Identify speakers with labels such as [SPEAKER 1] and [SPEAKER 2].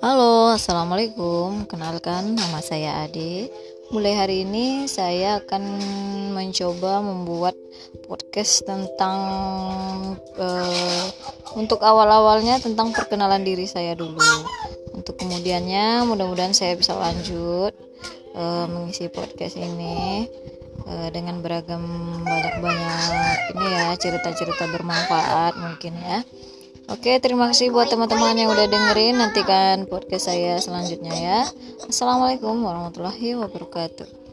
[SPEAKER 1] Halo, assalamualaikum. Kenalkan, nama saya Ade. Mulai hari ini, saya akan mencoba membuat podcast tentang uh, untuk awal-awalnya tentang perkenalan diri saya dulu. Untuk kemudiannya, mudah-mudahan saya bisa lanjut uh, mengisi podcast ini uh, dengan beragam banyak-banyak ini ya cerita-cerita bermanfaat mungkin ya. Oke, terima kasih buat teman-teman yang udah dengerin. Nantikan podcast saya selanjutnya ya. Assalamualaikum warahmatullahi wabarakatuh.